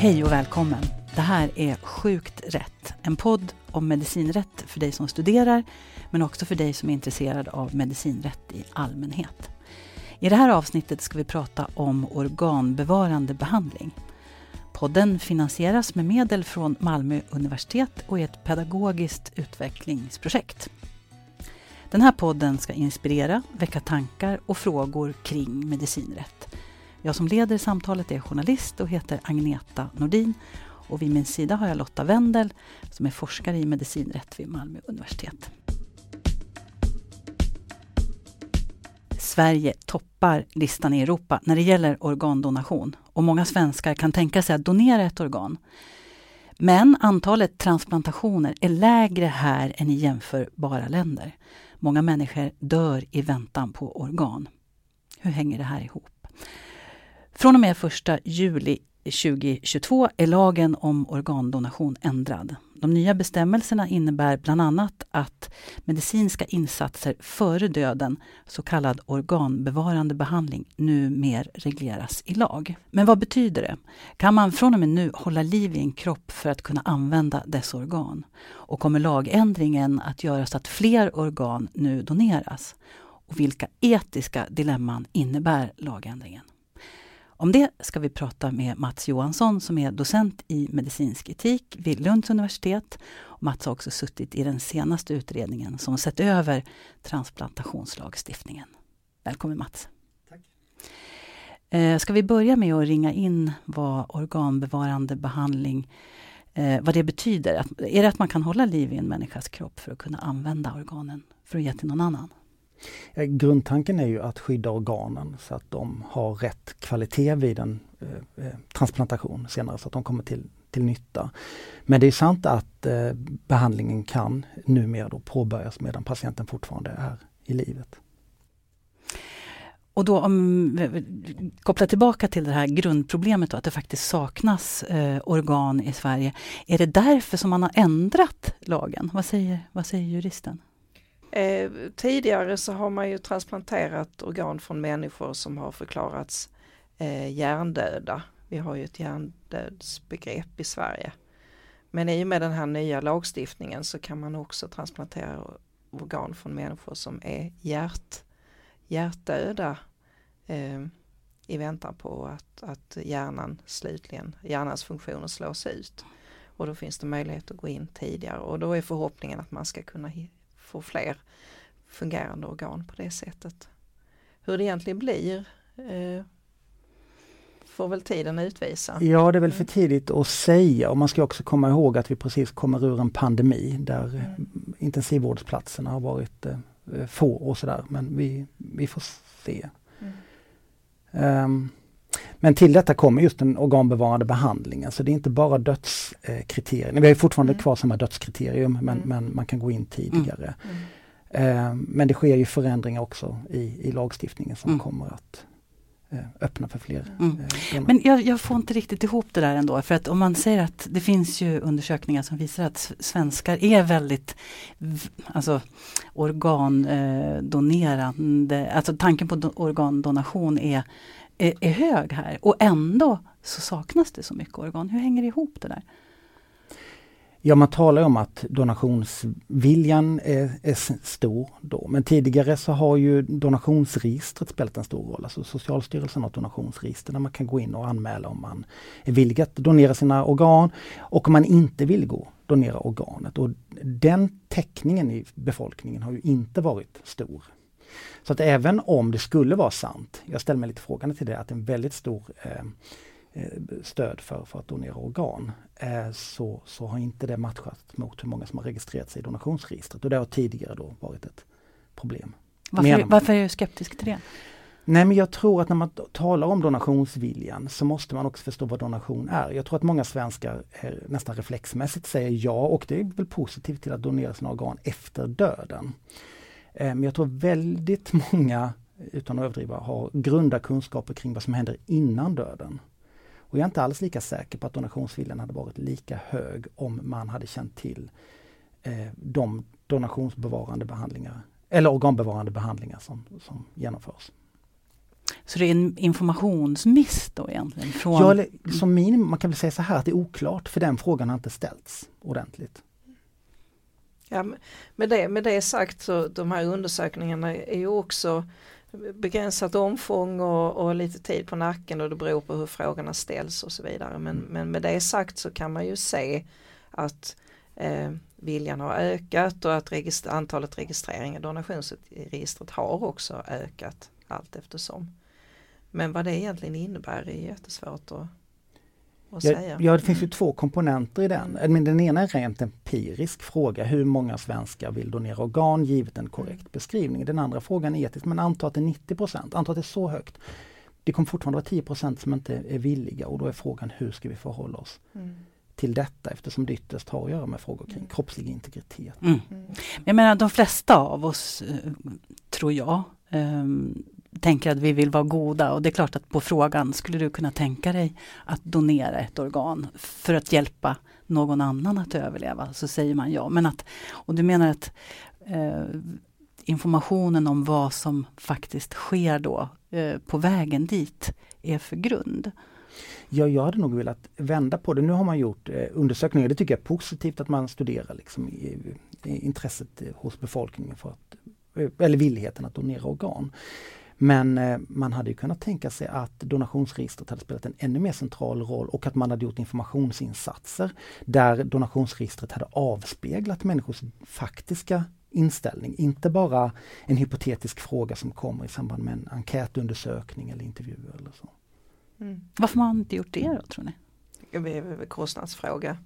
Hej och välkommen! Det här är Sjukt rätt, en podd om medicinrätt för dig som studerar, men också för dig som är intresserad av medicinrätt i allmänhet. I det här avsnittet ska vi prata om organbevarande behandling. Podden finansieras med medel från Malmö universitet och är ett pedagogiskt utvecklingsprojekt. Den här podden ska inspirera, väcka tankar och frågor kring medicinrätt. Jag som leder samtalet är journalist och heter Agneta Nordin och vid min sida har jag Lotta Wendel som är forskare i medicinrätt vid Malmö universitet. Sverige toppar listan i Europa när det gäller organdonation och många svenskar kan tänka sig att donera ett organ. Men antalet transplantationer är lägre här än i jämförbara länder. Många människor dör i väntan på organ. Hur hänger det här ihop? Från och med 1 juli 2022 är lagen om organdonation ändrad. De nya bestämmelserna innebär bland annat att medicinska insatser före döden, så kallad organbevarande behandling, numera regleras i lag. Men vad betyder det? Kan man från och med nu hålla liv i en kropp för att kunna använda dess organ? Och kommer lagändringen att göra så att fler organ nu doneras? Och vilka etiska dilemman innebär lagändringen? Om det ska vi prata med Mats Johansson som är docent i medicinsk etik vid Lunds universitet. Mats har också suttit i den senaste utredningen som sett över transplantationslagstiftningen. Välkommen Mats! Tack. Eh, ska vi börja med att ringa in vad organbevarande behandling eh, vad det betyder? är det att man kan hålla liv i en människas kropp för att kunna använda organen för att ge till någon annan? Eh, grundtanken är ju att skydda organen så att de har rätt kvalitet vid en eh, eh, transplantation senare så att de kommer till, till nytta. Men det är sant att eh, behandlingen kan numera då påbörjas medan patienten fortfarande är i livet. Och då om koppla tillbaka till det här grundproblemet då, att det faktiskt saknas eh, organ i Sverige. Är det därför som man har ändrat lagen? Vad säger, vad säger juristen? Eh, tidigare så har man ju transplanterat organ från människor som har förklarats eh, hjärndöda. Vi har ju ett hjärndödsbegrepp i Sverige. Men i och med den här nya lagstiftningen så kan man också transplantera organ från människor som är hjärt, hjärtdöda eh, i väntan på att, att hjärnan slutligen, hjärnans funktioner slås ut. Och då finns det möjlighet att gå in tidigare och då är förhoppningen att man ska kunna få fler fungerande organ på det sättet. Hur det egentligen blir eh, får väl tiden utvisa. Ja, det är väl för mm. tidigt att säga och man ska också komma ihåg att vi precis kommer ur en pandemi där mm. intensivvårdsplatserna har varit eh, få och sådär men vi, vi får se. Mm. Um, men till detta kommer just den organbevarande behandlingen. Så det är inte bara dödskriterier. Vi har fortfarande mm. kvar samma dödskriterium men, mm. men, man kan gå in tidigare. Mm. mm. Eh, men det sker ju förändringar också i, i lagstiftningen som mm. kommer att eh, öppna för fler. Mm. Eh, men jag, jag, får inte riktigt ihop det där ändå. För att om man säger att det finns ju undersökningar som visar att svenskar är väldigt alltså, organdonerande. Eh, alltså tanken på organdonation är är, är hög här och ändå så saknas det så mycket organ. Hur hänger det ihop det där? Ja, man talar om att donationsviljan är, är, stor då. Men tidigare så har ju donationsregistret spelat en stor roll. Alltså Socialstyrelsen har ett donationsregister där man kan gå in och anmäla om man är villig att donera sina organ och om man inte vill gå donera organet. Och den täckningen i befolkningen har ju inte varit stor så att även om det skulle vara sant, jag ställer mig lite frågande till det, att en väldigt stor eh, eh, stöd för, för att donera organ, eh, så, så har inte det matchat mot hur många som har registrerat sig i donationsregistret och det har tidigare då varit ett problem. Varför, varför är du skeptisk till det? Nej men jag tror att när man talar om donationsviljan så måste man också förstå vad donation är. Jag tror att många svenskar nästan reflexmässigt säger ja och det är väl positivt till att donera sina organ efter döden. Eh, men jag tror väldigt många, utan att överdriva, har grunda kunskaper kring vad som händer innan döden. Och jag är inte alls lika säker på att donationsviljan hade varit lika hög om man hade känt till eh, de donationsbevarande behandlingar eller organbevarande behandlingar som, som genomförs. Så det är en informationsmiss då egentligen? Från... Ja, eller, som minimum, man kan väl säga så här att det är oklart för den frågan har inte ställts ordentligt. Ja, med, det, med det sagt så de här undersökningarna är ju också begränsat omfång och, och, lite tid på nacken och det beror på hur frågorna ställs och så vidare. Men, mm. men med det sagt så kan man ju se att eh, viljan har ökat och att register, antalet registreringar i donationsregistret har också ökat allt eftersom. Men vad det egentligen innebär är jättesvårt att Ja, ja, det finns ju två komponenter i den. Men den ena är rent empirisk fråga, hur många svenskar vill donera organ givet en korrekt mm. beskrivning. Den andra frågan är etisk, men anta att det är 90 procent, anta att det är så högt. Det kommer fortfarande vara 10 procent som inte är villiga och då är frågan hur ska vi förhålla oss mm. till detta eftersom det ytterst har att göra med frågor kring mm. kroppslig integritet. Mm. mm. Jag menar de flesta av oss, eh, tror jag, um, tänker att vi vill vara goda och det är klart att på frågan, skulle du kunna tänka dig att donera ett organ för att hjälpa någon annan att överleva? Så säger man ja. Men att, och du menar att eh, informationen om vad som faktiskt sker då eh, på vägen dit är för grund? Ja, jag hade nog velat vända på det. Nu har man gjort eh, undersökningar. Det tycker jag är positivt att man studerar liksom, i, i intresset eh, hos befolkningen för att, eh, eller villigheten att donera organ. Men eh, man hade kunnat tänka sig att donationsregistret hade spelat en ännu mer central roll och att man hade gjort informationsinsatser där donationsregistret hade avspeglat människors faktiska inställning, inte bara en hypotetisk fråga som kommer i samband med en enkätundersökning eller intervju eller så. Mm. Varför har man inte gjort det då tror ni? Det är väl kostnadsfråga.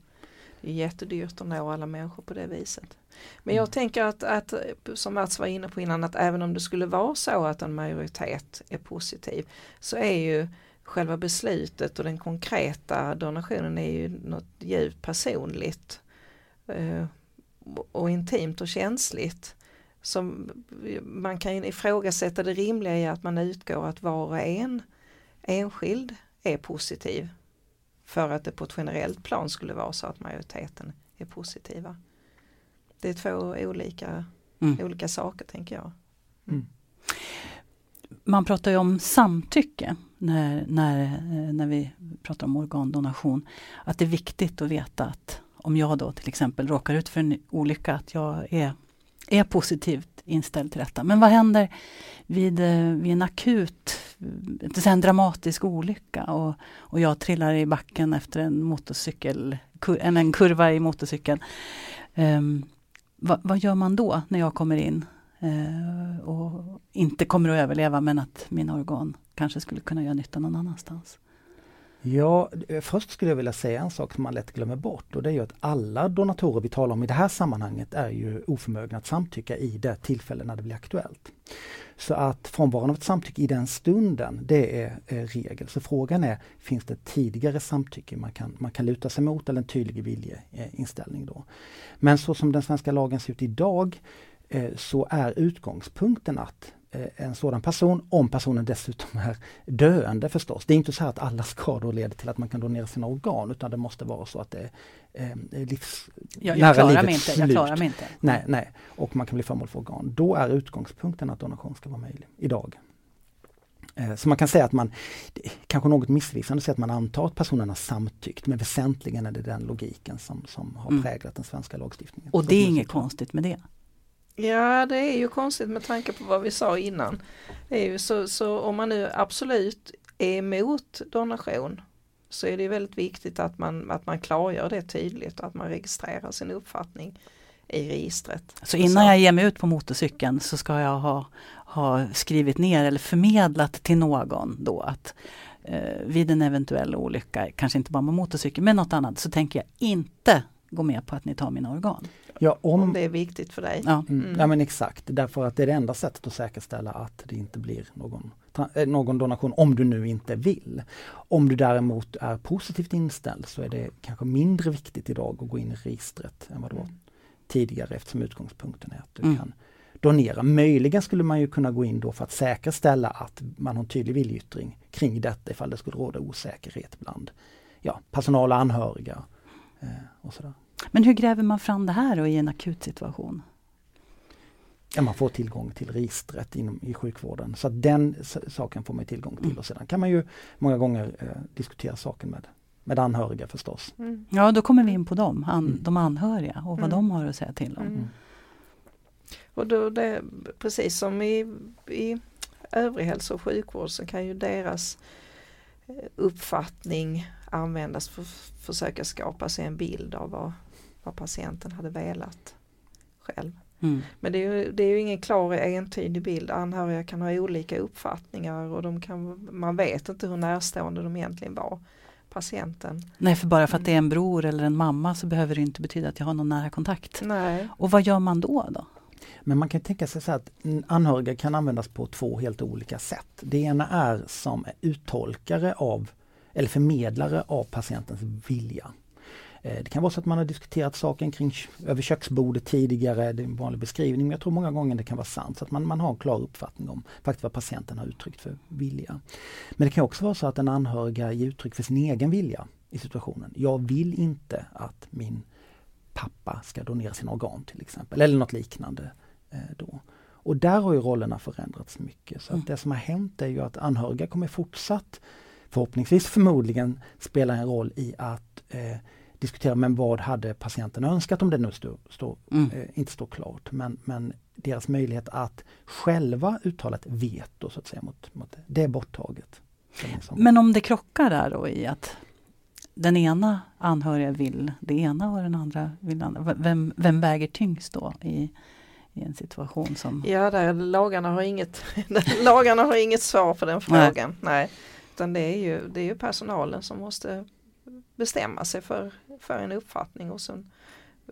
Det är jättedyrt att nå alla människor på det viset. Men jag tänker att, att, som Mats var inne på innan, att även om det skulle vara så att en majoritet är positiv så är ju själva beslutet och den konkreta donationen är ju något djupt personligt eh, och intimt och känsligt. Som man kan ifrågasätta det rimliga i att man utgår att var och en enskild är positiv för att det på ett generellt plan skulle vara så att majoriteten är positiva. Det är två olika, mm. olika saker tänker jag. Mm. Man pratar ju om samtycke när, när, när vi pratar om organdonation. Att det är viktigt att veta att om jag då till exempel råkar ut för en olycka, att jag är, är positivt inställd till detta. Men vad händer vid, eh, vid en akut, en dramatisk olycka och, och jag trillar i backen efter en motorcykel, en, en kurva i motorcykeln. Um, vad, vad, gör man då när jag kommer in eh, och inte kommer att överleva men att mina organ kanske skulle kunna göra nytta någon annanstans? Ja, eh, först skulle jag vilja säga en sak som man lätt glömmer bort och det är ju att alla donatorer vi talar om i det här sammanhanget är ju oförmögna att samtycka i det tillfälle när det blir aktuellt. Så att frånvaron av ett samtycke i den stunden, det är, är regel. Så frågan är, finns det tidigare samtycke man kan, man kan luta sig mot eller en tydlig viljeinställning eh, då. Men så som den svenska lagen ser ut idag så är utgångspunkten att en sådan person, om personen dessutom är döende förstås. Det är inte så att alla skador leder till att man kan donera sina organ utan det måste vara så att det är eh, livs, jag, jag nära livets inte, jag klarar mig inte. Nej, nej, och man kan bli föremål för organ. Då är utgångspunkten att donation ska vara möjlig idag. Eh, så man kan säga att man, kanske något missvisande, säga att man antar att personen har samtyckt men väsentligen är det den logiken som, som har mm. präglat den svenska lagstiftningen. Och det är inget konstigt med det? Ja det är ju konstigt med tanke på vad vi sa innan. Det är ju så, så om man nu absolut är emot donation så är det väldigt viktigt att man, att man klargör det tydligt och att man registrerar sin uppfattning i registret. Så innan så. jag ger mig ut på motorcykeln så ska jag ha, ha skrivit ner eller förmedlat till någon då att eh, vid en eventuell olycka, kanske inte bara med motorcykeln men något annat, så tänker jag inte gå med på att ni tar mina organ. Ja, om, om det är viktigt för dig. Ja. Mm. ja men exakt, därför att det är det enda sättet att säkerställa att det inte blir någon, eh, någon donation om du nu inte vill. Om du däremot är positivt inställd så är det kanske mindre viktigt idag att gå in i registret än vad det var mm. tidigare eftersom utgångspunkten är att du mm. kan donera. Möjligen skulle man ju kunna gå in då för att säkerställa att man har en tydlig viljeyttring kring detta ifall det skulle råda osäkerhet bland ja, personal och anhöriga. Eh, och sådär. Men hur gräver man fram det här då i en akut situation? Ja, man får tillgång till registret inom, i sjukvården. Så den saken får man tillgång till. Mm. Och sedan kan man ju många gånger eh, diskutera saken med, med anhöriga förstås. Mm. Ja, då kommer vi in på dem, an, mm. de anhöriga och vad mm. de har att säga till om. Mm. Och då det, precis som i, i övrig hälso och sjukvård så kan ju deras eh, uppfattning användas för att försöka skapa sig en bild av vad, vad patienten hade velat själv. Mm. Men det är, ju, det är ju ingen klar entydig bild. Anhöriga kan ha olika uppfattningar och de kan, man vet inte hur närstående de egentligen var patienten. Nej, för bara för att det är en bror eller en mamma så behöver det inte betyda att jag har någon nära kontakt. Nej. Och vad gör man då? då? Men man kan tänka sig så att anhöriga kan användas på två helt olika sätt. Det ena är som uttolkare av eller förmedlare av patientens vilja. Eh, det kan vara så att man har diskuterat saken kring över köksbordet tidigare, det är en vanlig beskrivning, men jag tror många gånger det kan vara sant. Så att man, man har en klar uppfattning om faktiskt vad patienten har uttryckt för vilja. Men det kan också vara så att en anhöriga ger uttryck för sin egen vilja i situationen. Jag vill inte att min pappa ska donera sina organ till exempel, eller något liknande. Eh, då. Och där har ju rollerna förändrats mycket. Så mm. det som har hänt är ju att anhöriga kommer fortsatt förhoppningsvis förmodligen spela en roll i att eh, diskutera men vad hade patienten önskat om det nu stå, stå, mm. eh, inte står klart. Men, men deras möjlighet att själva uttala ett veto så att säga mot, mot det, det är borttaget. Men om det krockar där då i att den ena anhöriga vill det ena och den andra vill det andra. Vem, vem väger tyngst då i, i en situation som... Ja, där, lagarna, har inget, lagarna har inget svar på den frågan. Nej. Nej. Utan det är, ju, det är ju personalen som måste bestämma sig för, för en uppfattning och sen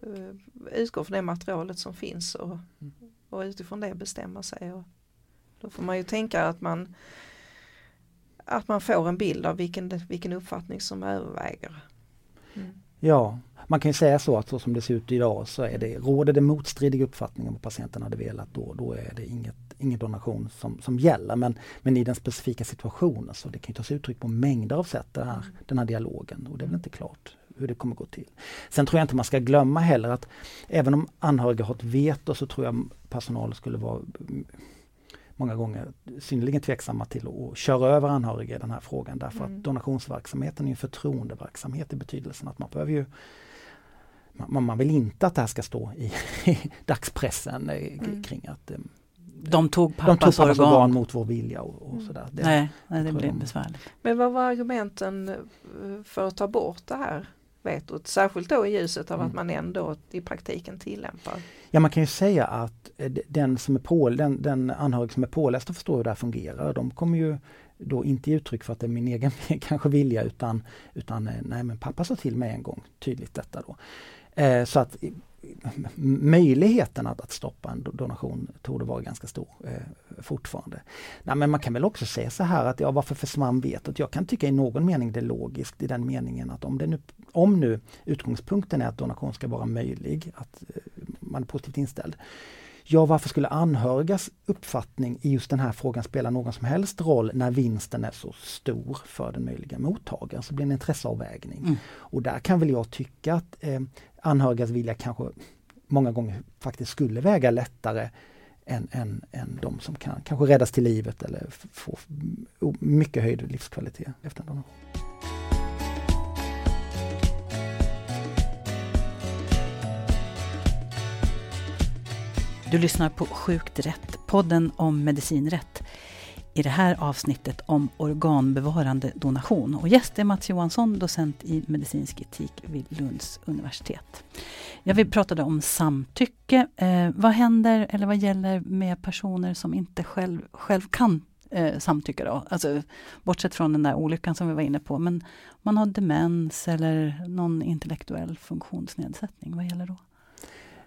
uh, utgå från det materialet som finns och, och utifrån det bestämma sig. Och då får man ju tänka att man att man får en bild av vilken, vilken uppfattning som överväger. Mm. Ja, man kan säga så att så som det ser ut idag så är det, råder det motstridiga uppfattningar om vad patienten hade velat då, då är det inget, ingen donation som, som gäller. Men, men i den specifika situationen så det kan ju tas uttryck på mängder av sätt det här, den här dialogen och det är väl inte klart hur det kommer gå till. Sen tror jag inte man ska glömma heller att även om anhöriga har ett veto så tror jag personalen skulle vara många gånger synnerligen tveksamma till att köra över anhöriga i den här frågan därför mm. att donationsverksamheten är en förtroendeverksamhet i betydelsen att man behöver ju man, man vill inte att det här ska stå i, i dagspressen eh, mm. kring att eh, de tog pappas, de tog pappas organ. organ mot vår vilja och, och mm. sådär. Det, nej, nej, det blir de... besvärligt. Men vad var argumenten eh, för att ta bort det här vetot? Särskilt då i ljuset av mm. att man ändå i praktiken tillämpar. Ja man kan ju säga att den, som är på, den, den anhörig som är påläst och förstår hur det här fungerar, de kommer ju då inte ge uttryck för att det är min egen kanske vilja utan, utan nej men pappa sa till mig en gång tydligt detta då. Eh, så att möjligheten att, att stoppa en donation torde vara ganska stor eh, fortfarande. Nej, men man kan väl också säga så här att ja, varför försvann vetot? Jag kan tycka i någon mening det är logiskt i den meningen att om, det nu, om nu utgångspunkten är att donation ska vara möjlig, att eh, man är positivt inställd, Ja, varför skulle anhörigas uppfattning i just den här frågan spela någon som helst roll när vinsten är så stor för den möjliga mottagaren? Så blir det en intresseavvägning. Mm. Och där kan väl jag tycka att eh, anhörigas vilja kanske många gånger faktiskt skulle väga lättare än, än, än de som kan kanske räddas till livet eller få mycket höjd livskvalitet efter en donation. Du lyssnar på Sjukt rätt, podden om medicinrätt. I det här avsnittet om organbevarande donation. Och gäst är Mats Johansson, docent i medicinsk etik vid Lunds universitet. Ja, vi pratade om samtycke. Eh, vad händer eller vad gäller med personer som inte själv, själv kan eh, samtycka? Då? Alltså, bortsett från den där olyckan som vi var inne på. Men man har demens eller någon intellektuell funktionsnedsättning. Vad gäller då?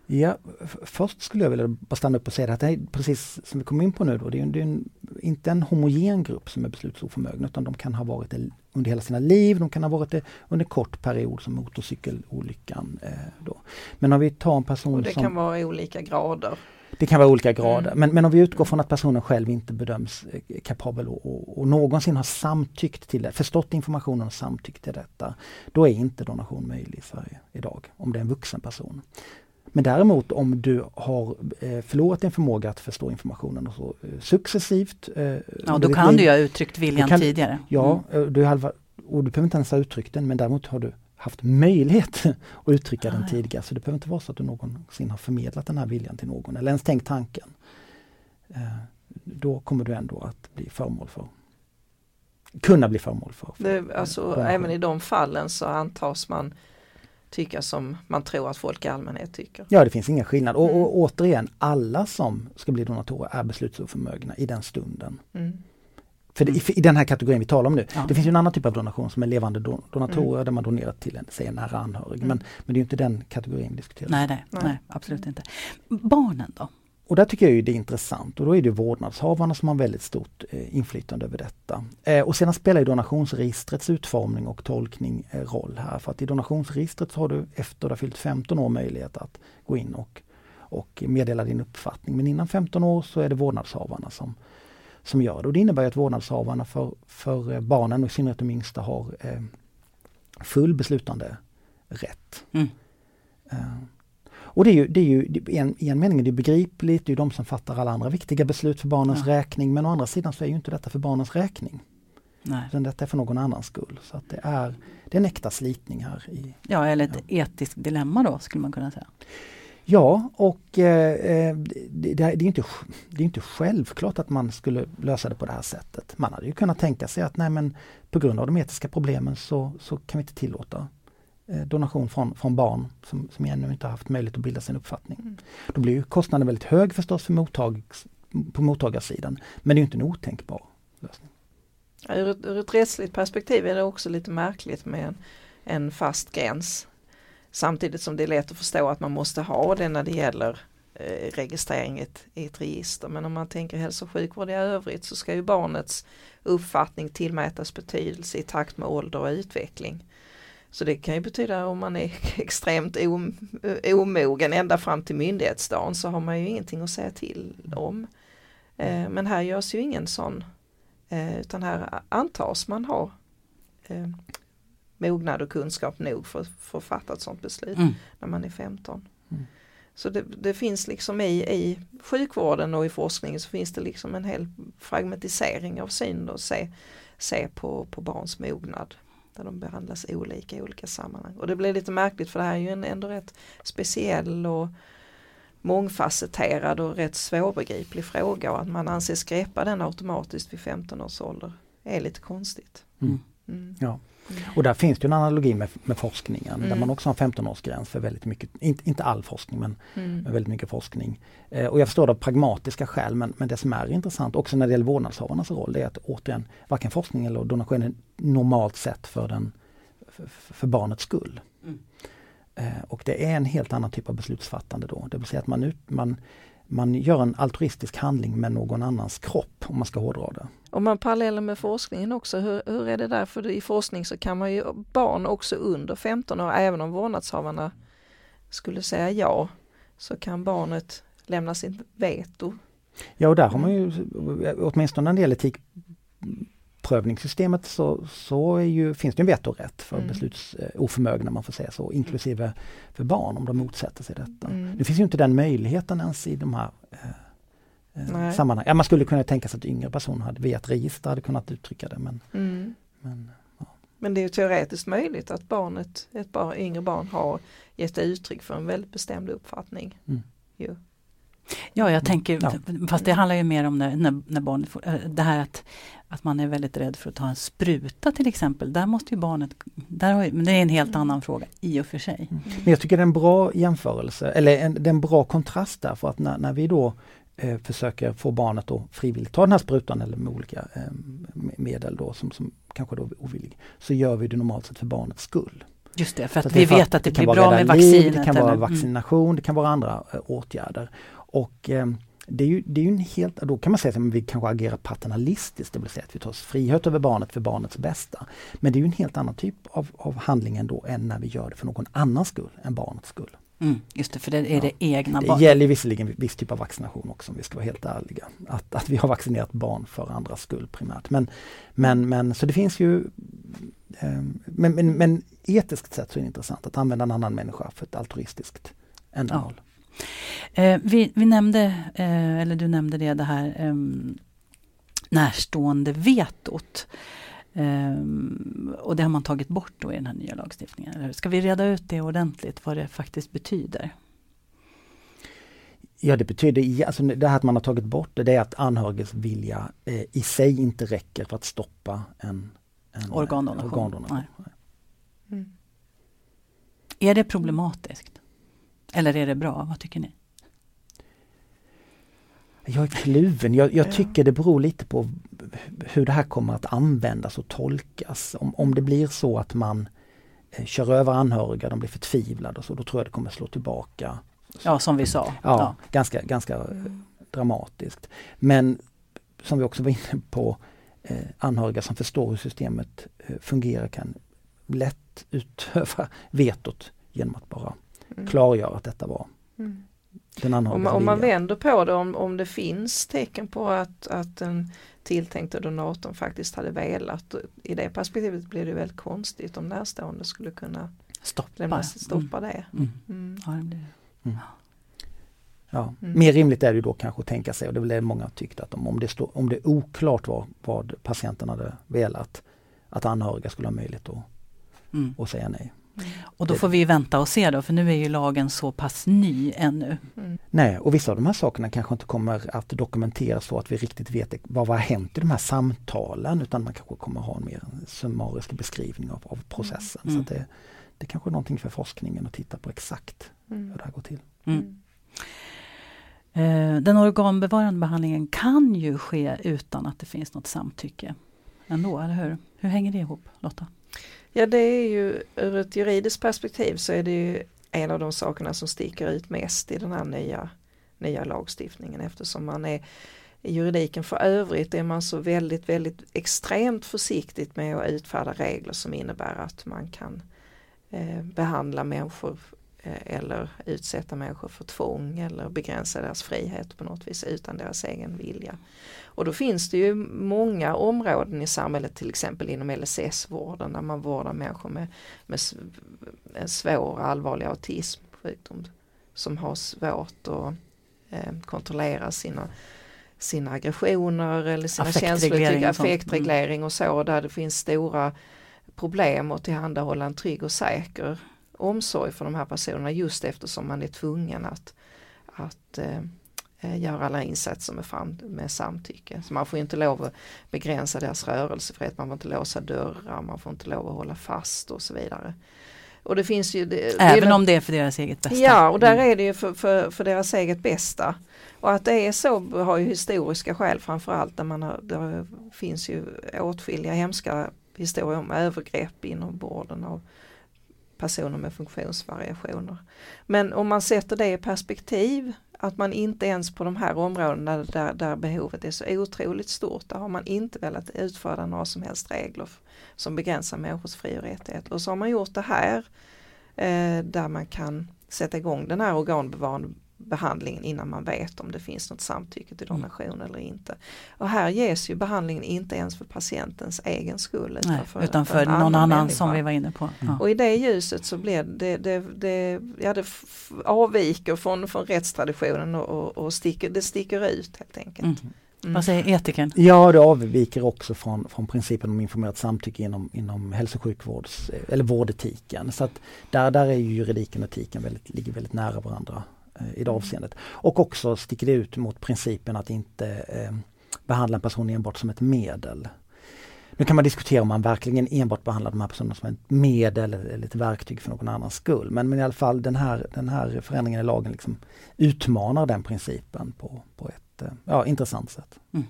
Ja, först skulle jag vilja bara stanna upp och säga att det är precis som vi kom in på nu då, det är, det är en, inte en homogen grupp som är beslutsoförmögna utan de kan ha varit det under hela sina liv, de kan ha varit det under kort period som motorcykelolyckan. Eh, då. Men om vi tar en person och det som... kan vara olika grader. Det kan vara olika grader, mm. men, men om vi utgår från att personen själv inte bedöms eh, kapabel och, och, och, någonsin har samtyckt till det, förstått informationen och samtyckt till detta, då är inte donation möjlig i Sverige idag, om det är en vuxen person. Men däremot om du har eh, förlorat din förmåga att förstå informationen och så eh, successivt. Eh, ja, då kan liv, du ju ha uttryckt viljan kan, tidigare. Ja, mm. du halva, och du behöver inte ens ha uttryckt den men däremot har du haft möjlighet att uttrycka ah, den tidigare. Så det behöver inte vara så att du någonsin har förmedlat den här viljan till någon eller ens tänkt tanken. Då kommer du ändå att bli föremål för kunna bli föremål för. för det, alltså, även i de fallen så antas man tycka som man tror att folk i allmänhet tycker. Ja det finns ingen skillnad och, och mm. återigen alla som ska bli donatorer är beslutsoförmögna i den stunden. Mm. För det, i, i, den här kategorin vi talar om nu. Ja. Det finns en annan typ av donation som är levande don donatorer mm. där man donerar till en, säg en nära anhörig. Mm. Men, men det är inte den kategorin vi diskuterar. Nej, nej, nej, absolut inte. Barnen då? Och där tycker jag ju det är intressant och då är det vårdnadshavarna som har väldigt stort eh, inflytande över detta. Eh, och sedan spelar ju donationsregistrets utformning och tolkning eh, roll här. För att i donationsregistret har du efter du har fyllt 15 år möjlighet att gå in och, och meddela din uppfattning. Men innan 15 år så är det vårdnadshavarna som, som gör det. Och det innebär att vårdnadshavarna för, för eh, barnen, och i synnerhet de yngsta, har eh, full beslutande rätt. Mm. Och det är ju, det är ju i en, en mening är det begripligt, det är de som fattar alla andra viktiga beslut för barnens ja. räkning men å andra sidan så är ju inte detta för barnens räkning. Nej. Utan detta är för någon annans skull. Så att det, är, det är en äkta slitning här. I, ja, eller ett ja. etiskt dilemma då skulle man kunna säga. Ja, och eh, eh det, det, är inte, det är inte självklart att man skulle lösa det på det här sättet. Man hade ju kunnat tänka sig att nej men på grund av de etiska problemen så, så kan vi inte tillåta donation från, från barn som, som ännu inte haft möjlighet att bilda sin uppfattning. Mm. Då blir kostnaden väldigt hög förstås för mottag, på mottagarsidan men det är inte en otänkbar lösning. Ur ett, ur ett rättsligt perspektiv är det också lite märkligt med en, en fast gräns. Samtidigt som det är lätt att förstå att man måste ha det när det gäller eh, registrering i ett, i ett register. Men om man tänker hälso och sjukvård i övrigt så ska ju barnets uppfattning tillmätas betydelse i takt med ålder och utveckling. Så det kan ju betyda om man är extremt omogen ända fram till myndighetsdagen så har man ju ingenting att säga till om. Eh, men här görs ju ingen sån eh, utan här antas man ha eh, mognad och kunskap nog för, för att fatta ett sådant beslut mm. när man är 15. Mm. Så det, det, finns liksom i, i sjukvården och i forskningen så finns det liksom en hel fragmentisering av syn och se, se på, på barns mognad där de behandlas olika i olika sammanhang. Och det blir lite märkligt för det här är ju en ändå rätt speciell och mångfacetterad och rätt svårbegriplig fråga och att man anses greppa den automatiskt vid 15 års ålder är lite konstigt. Mm. Mm. Ja. Och där finns det en analogi med, med forskningen mm. där man också har 15-årsgräns för väldigt mycket, inte, inte all forskning men mm. väldigt mycket forskning. Eh, och jag förstår det av pragmatiska skäl men, men det som är intressant också när det gäller vårdnadshavarnas roll det är att återigen varken forskning eller donation är normalt sett för, den, för, för barnets skull. Mm. Eh, och det är en helt annan typ av beslutsfattande då. Det vill säga att man, ut, man man gör en altruistisk handling med någon annans kropp om man ska hårdra det. Om man paralleller med forskningen också, hur, hur är det där? För i forskning så kan man ju barn också under 15 år, även om vårdnadshavarna skulle säga ja, så kan barnet lämna sitt veto. Ja och där har man ju åtminstone när det gäller etik prövningssystemet så, så ju, finns det en vetorätt för mm. beslutsoförmögna, man får säga så, inklusive för barn om de motsätter sig detta. Mm. Nu finns ju inte den möjligheten ens i de här eh, eh sammanhangen. Ja, man skulle kunna tänka sig att yngre personer hade, via ett register hade kunnat uttrycka det. Men, mm. men, men det är teoretiskt möjligt att barnet, ett barn, yngre barn har gett uttryck för en väldigt bestämd uppfattning. Mm. Ja, jag tänker, ja. fast det handlar ju mer om när, när, när barnet får, eh, det här att, att man är väldigt rädd för att ta en spruta till exempel. Där måste ju barnet, där har, men det är en helt mm. annan fråga i och för sig. Mm. Men jag tycker det är en bra jämförelse, eller en, det är en bra kontrast där för att när, när vi då eh, försöker få barnet att frivilligt ta den här sprutan eller med olika eh, medel då som, som kanske då är ovillig, så gör vi det normalt sett för barnets skull. Just det, för att vi vet att det, det blir bra med vaccinet. Det kan vara mm. vaccination, mm. det kan vara andra äh, åtgärder. Och eh, det är ju, det är ju en helt, då kan man säga att vi kanske agerar paternalistiskt, det vill säga att vi tar oss frihet över barnet för barnets bästa. Men det är ju en helt annan typ av, av handling ändå än när vi gör det för någon annans skull än barnets skull. Mm, just det, för det är ja. det egna barnet. Det gäller visserligen viss typ av vaccination också om vi ska vara helt ärliga. Att, att vi har vaccinerat barn för andras skull primärt. Men, men, men så det finns ju eh, men, men, men etiskt sett så är det intressant att använda en annan människa för ett altruistiskt ändamål. Ja. Eh, vi, vi, nämnde, eh, eller du nämnde det, det här eh, närstående vetot. Um, och det har man tagit bort då i den här nya lagstiftningen. Ska vi reda ut det ordentligt, vad det faktiskt betyder? Ja det betyder, alltså det här att man har tagit bort det, det är att anhörigas vilja eh, i sig inte räcker för att stoppa en, en organdonation. organdonation. Mm. Är det problematiskt? Eller är det bra? Vad tycker ni? Jag är kluven. Jag, jag tycker det beror lite på hur det här kommer att användas och tolkas. Om, om det blir så att man eh, kör över anhöriga, de blir förtvivlade och så, då tror jag det kommer slå tillbaka. Ja, som vi sa. Ja, ja. ganska, ganska mm. dramatiskt. Men som vi också var inne på, eh, anhöriga som förstår hur systemet eh, fungerar kan lätt utöva vetot genom att bara mm. klargöra att detta var mm. Den Om man, om man vänder på det, om, om det finns tecken på att, att den tilltänkte donatorn faktiskt hade velat. I det perspektivet blir det väldigt konstigt om närstående skulle kunna stoppa, lämna, stoppa mm. det. Mm. Mm. Ja, det blir. Mm. Ja. Mm. Mer rimligt är det då kanske att tänka sig, och det är väl det många tyckt, att om, om, det, stå, om det är oklart vad, vad patienten hade velat, att anhöriga skulle ha möjlighet att, mm. att säga nej. Mm. Och då får vi vänta och se då, för nu är ju lagen så pass ny ännu. Mm. Nej, och vissa av de här sakerna kanske inte kommer att dokumenteras så att vi riktigt vet vad, vad har hänt i de här samtalen utan man kanske kommer ha en mer summarisk beskrivning av, av processen. Mm. Så det, det kanske är någonting för forskningen att titta på exakt mm. hur det här går till. Mm. Eh, den organbevarande behandlingen kan ju ske utan att det finns något samtycke ändå, eller hur? Hur hänger det ihop Lotta? Ja det är ju ur ett juridiskt perspektiv så är det ju en av de sakerna som sticker ut mest i den här nya, nya lagstiftningen eftersom man är i juridiken för övrigt är man så väldigt, väldigt extremt försiktigt med att utfärda regler som innebär att man kan eh, behandla människor eh, eller utsätta människor för tvång eller begränsa deras frihet på något vis utan deras egen vilja. Och då finns det ju många områden i samhället, till exempel inom LSS-vården där man vårdar människor med, med svår allvarlig autismsjukdom som har svårt att eh, kontrollera sina sina aggressioner eller sina känslor, affektreglering och så där det finns stora problem att tillhandahålla en trygg och säker omsorg för de här personerna just eftersom man är tvungen att, att Eh, gör alla insatser med, fram, med samtycke. Så man får inte lov att begränsa deras rörelsefrihet, man får inte låsa dörrar, man får inte lov att hålla fast och så vidare. Och det finns ju, det, Även det, om det är för deras eget bästa? Ja, och där mm. är det ju för, för, för, deras eget bästa. Och att det är så har ju historiska skäl framförallt där man har, det finns ju åtskilliga hemska historier om övergrepp inom vården av personer med funktionsvariationer. Men om man sätter det i perspektiv att man inte ens på de här områdena där, där behovet är så otroligt stort, där har man inte velat utföra några som helst regler som begränsar människors fri och rättigheter. Och så har man gjort det här eh, där man kan sätta igång den här organbevarande behandlingen innan man vet om det finns något samtycke till donation mm. eller inte. Och här ges ju behandlingen inte ens för patientens egen skull utan Nej, för, utan för, för någon annan, annan som vi var inne på. Mm. Och i det ljuset så blir det, det, det, ja, det avviker från, från rättstraditionen och, och, och sticker, det sticker ut helt enkelt. Mm. Mm. Vad säger etiken? Ja det avviker också från, från principen om informerat samtycke inom, inom hälso och sjukvårds eller vårdetiken. Så att där, där är ju juridiken och etiken väldigt, ligger väldigt nära varandra i det avseendet. Och också sticker det ut mot principen att inte eh, behandla en person enbart som ett medel. Nu kan man diskutera om man verkligen enbart behandlar de här personerna som ett medel eller ett verktyg för någon annans skull. Men, men i alla fall den här, den här förändringen i lagen liksom utmanar den principen på, på ett eh, ja, intressant sätt. Mm.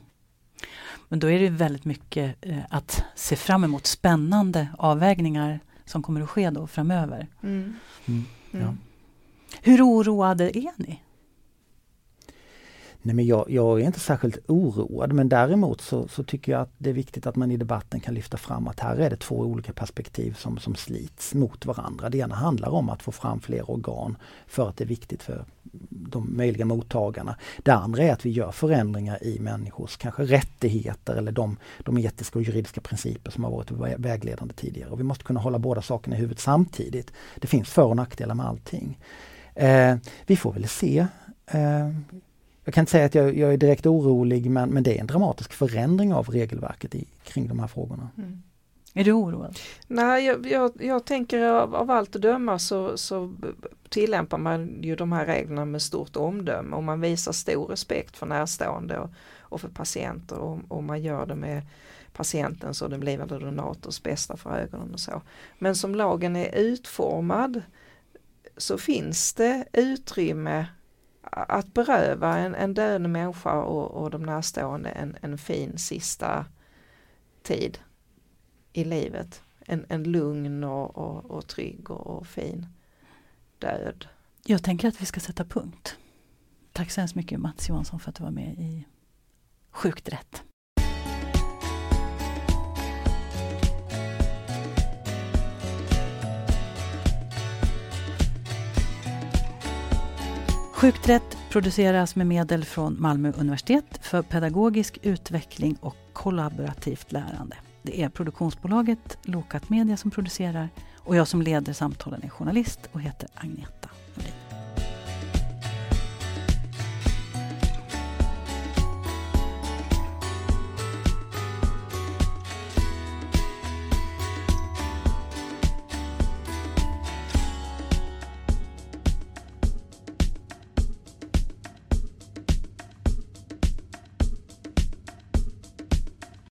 Men då är det väldigt mycket eh, att se fram emot spännande avvägningar som kommer att ske då framöver. Mm. Mm. Ja. Hur oroade är ni? Nej, men jag, jag, är inte särskilt oroad men däremot så, så, tycker jag att det är viktigt att man i debatten kan lyfta fram att här är det två olika perspektiv som, som slits mot varandra. Det ena handlar om att få fram fler organ för att det är viktigt för de möjliga mottagarna. Det andra är att vi gör förändringar i människors kanske rättigheter eller de, de etiska och juridiska principer som har varit vägledande tidigare. Och vi måste kunna hålla båda sakerna i huvudet samtidigt. Det finns för och nackdelar med allting. Eh, vi får väl se. Eh, jag kan inte säga att jag, jag, är direkt orolig men, men det är en dramatisk förändring av regelverket i, kring de här frågorna. Mm. Är du oroad? Nej, jag, jag, jag tänker av, av, allt att döma så, så tillämpar man ju de här reglerna med stort omdöme och man visar stor respekt för närstående och, och för patienter och, och, man gör det med patientens och den blivande donators bästa för ögonen och så. Men som lagen är utformad så finns det utrymme att beröva en, en döende människa och, och de närstående en, en fin sista tid i livet. En, en lugn och, och, och trygg och, och, fin död. Jag tänker att vi ska sätta punkt. Tack så hemskt mycket Mats Johansson för att du var med i Sjukt rätt. Sjukt rätt produceras med medel från Malmö universitet för pedagogisk utveckling och kollaborativt lärande. Det är produktionsbolaget Lokat Media som producerar och jag som leder samtalen är journalist och heter Agneta.